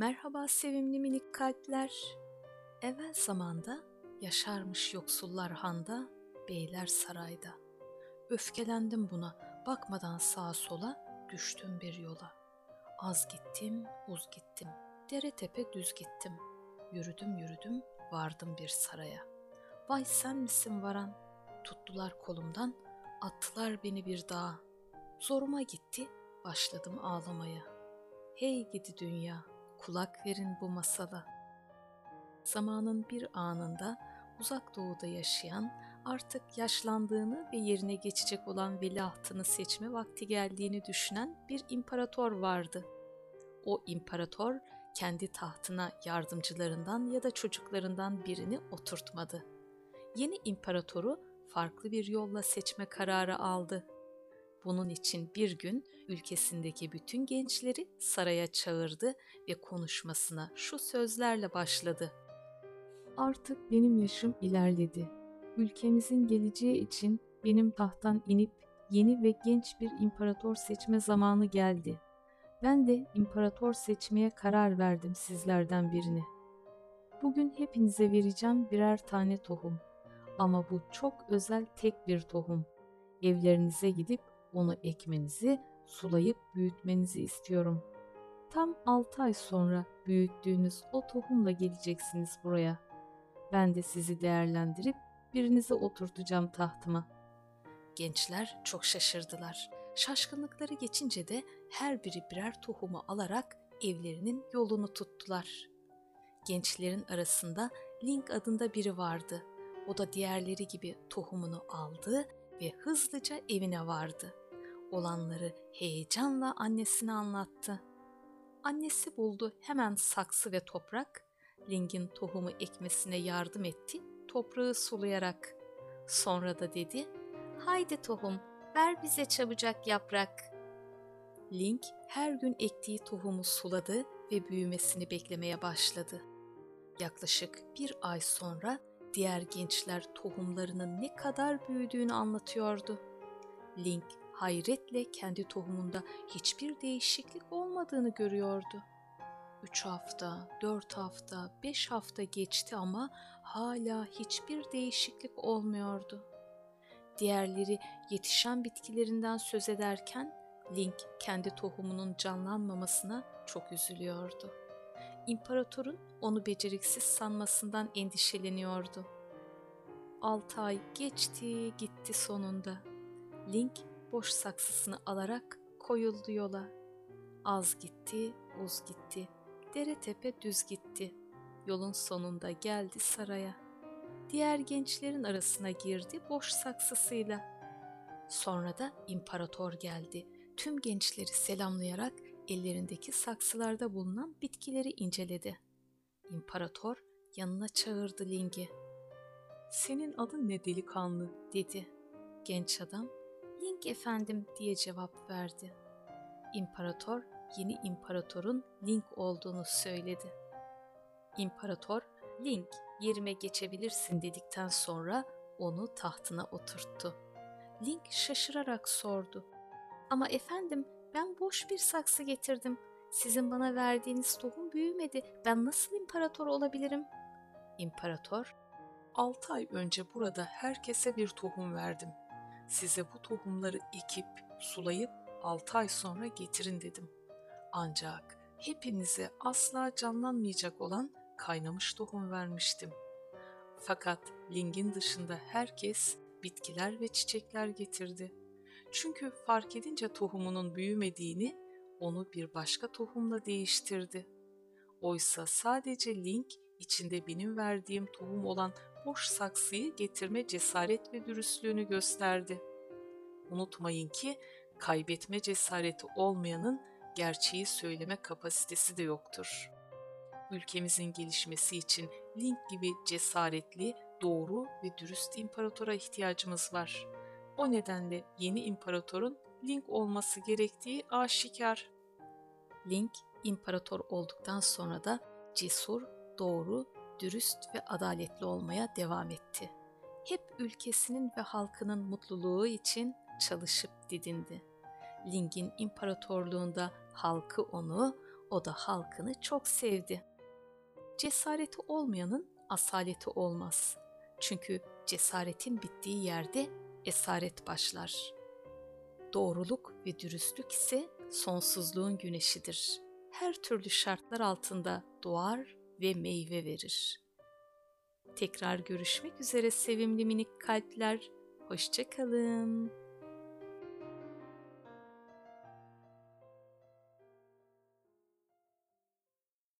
Merhaba sevimli minik kalpler. Evvel zamanda yaşarmış yoksullar handa, beyler sarayda. Öfkelendim buna, bakmadan sağa sola düştüm bir yola. Az gittim, uz gittim, dere tepe düz gittim. Yürüdüm yürüdüm, vardım bir saraya. Vay sen misin varan? Tuttular kolumdan, attılar beni bir dağa. Zoruma gitti, başladım ağlamaya. Hey gidi dünya, kulak verin bu masala. Zamanın bir anında uzak doğuda yaşayan, artık yaşlandığını ve yerine geçecek olan veliahtını seçme vakti geldiğini düşünen bir imparator vardı. O imparator kendi tahtına yardımcılarından ya da çocuklarından birini oturtmadı. Yeni imparatoru farklı bir yolla seçme kararı aldı. Bunun için bir gün ülkesindeki bütün gençleri saraya çağırdı ve konuşmasına şu sözlerle başladı. Artık benim yaşım ilerledi. Ülkemizin geleceği için benim tahttan inip yeni ve genç bir imparator seçme zamanı geldi. Ben de imparator seçmeye karar verdim sizlerden birini. Bugün hepinize vereceğim birer tane tohum. Ama bu çok özel tek bir tohum. Evlerinize gidip onu ekmenizi, sulayıp büyütmenizi istiyorum. Tam 6 ay sonra büyüttüğünüz o tohumla geleceksiniz buraya. Ben de sizi değerlendirip birinizi oturtacağım tahtıma. Gençler çok şaşırdılar. Şaşkınlıkları geçince de her biri birer tohumu alarak evlerinin yolunu tuttular. Gençlerin arasında Link adında biri vardı. O da diğerleri gibi tohumunu aldı ve hızlıca evine vardı. Olanları heyecanla annesine anlattı. Annesi buldu hemen saksı ve toprak, Link'in tohumu ekmesine yardım etti, toprağı sulayarak. Sonra da dedi, haydi tohum, ver bize çabucak yaprak. Link her gün ektiği tohumu suladı ve büyümesini beklemeye başladı. Yaklaşık bir ay sonra diğer gençler tohumlarının ne kadar büyüdüğünü anlatıyordu. Link hayretle kendi tohumunda hiçbir değişiklik olmadığını görüyordu. Üç hafta, dört hafta, beş hafta geçti ama hala hiçbir değişiklik olmuyordu. Diğerleri yetişen bitkilerinden söz ederken Link kendi tohumunun canlanmamasına çok üzülüyordu. İmparatorun onu beceriksiz sanmasından endişeleniyordu. Altı ay geçti gitti sonunda. Link boş saksısını alarak koyuldu yola. Az gitti, uz gitti. Dere tepe düz gitti. Yolun sonunda geldi saraya. Diğer gençlerin arasına girdi boş saksısıyla. Sonra da imparator geldi. Tüm gençleri selamlayarak ellerindeki saksılarda bulunan bitkileri inceledi. İmparator yanına çağırdı Ling'i. Senin adın ne delikanlı dedi. Genç adam Ling efendim diye cevap verdi. İmparator yeni imparatorun Ling olduğunu söyledi. İmparator Ling yerime geçebilirsin dedikten sonra onu tahtına oturttu. Ling şaşırarak sordu. Ama efendim ben boş bir saksı getirdim. Sizin bana verdiğiniz tohum büyümedi. Ben nasıl imparator olabilirim? İmparator, altı ay önce burada herkese bir tohum verdim. Size bu tohumları ekip, sulayıp altı ay sonra getirin dedim. Ancak hepinize asla canlanmayacak olan kaynamış tohum vermiştim. Fakat Ling'in dışında herkes bitkiler ve çiçekler getirdi. Çünkü fark edince tohumunun büyümediğini onu bir başka tohumla değiştirdi. Oysa sadece Link içinde benim verdiğim tohum olan boş saksıyı getirme cesaret ve dürüstlüğünü gösterdi. Unutmayın ki kaybetme cesareti olmayanın gerçeği söyleme kapasitesi de yoktur. Ülkemizin gelişmesi için Link gibi cesaretli, doğru ve dürüst imparatora ihtiyacımız var. O nedenle yeni imparatorun Link olması gerektiği aşikar. Link imparator olduktan sonra da cesur, doğru, dürüst ve adaletli olmaya devam etti. Hep ülkesinin ve halkının mutluluğu için çalışıp didindi. Link'in imparatorluğunda halkı onu, O da halkını çok sevdi. Cesareti olmayanın asaleti olmaz. Çünkü cesaretin bittiği yerde esaret başlar. Doğruluk ve dürüstlük ise sonsuzluğun güneşidir. Her türlü şartlar altında doğar ve meyve verir. Tekrar görüşmek üzere sevimli minik kalpler. Hoşçakalın.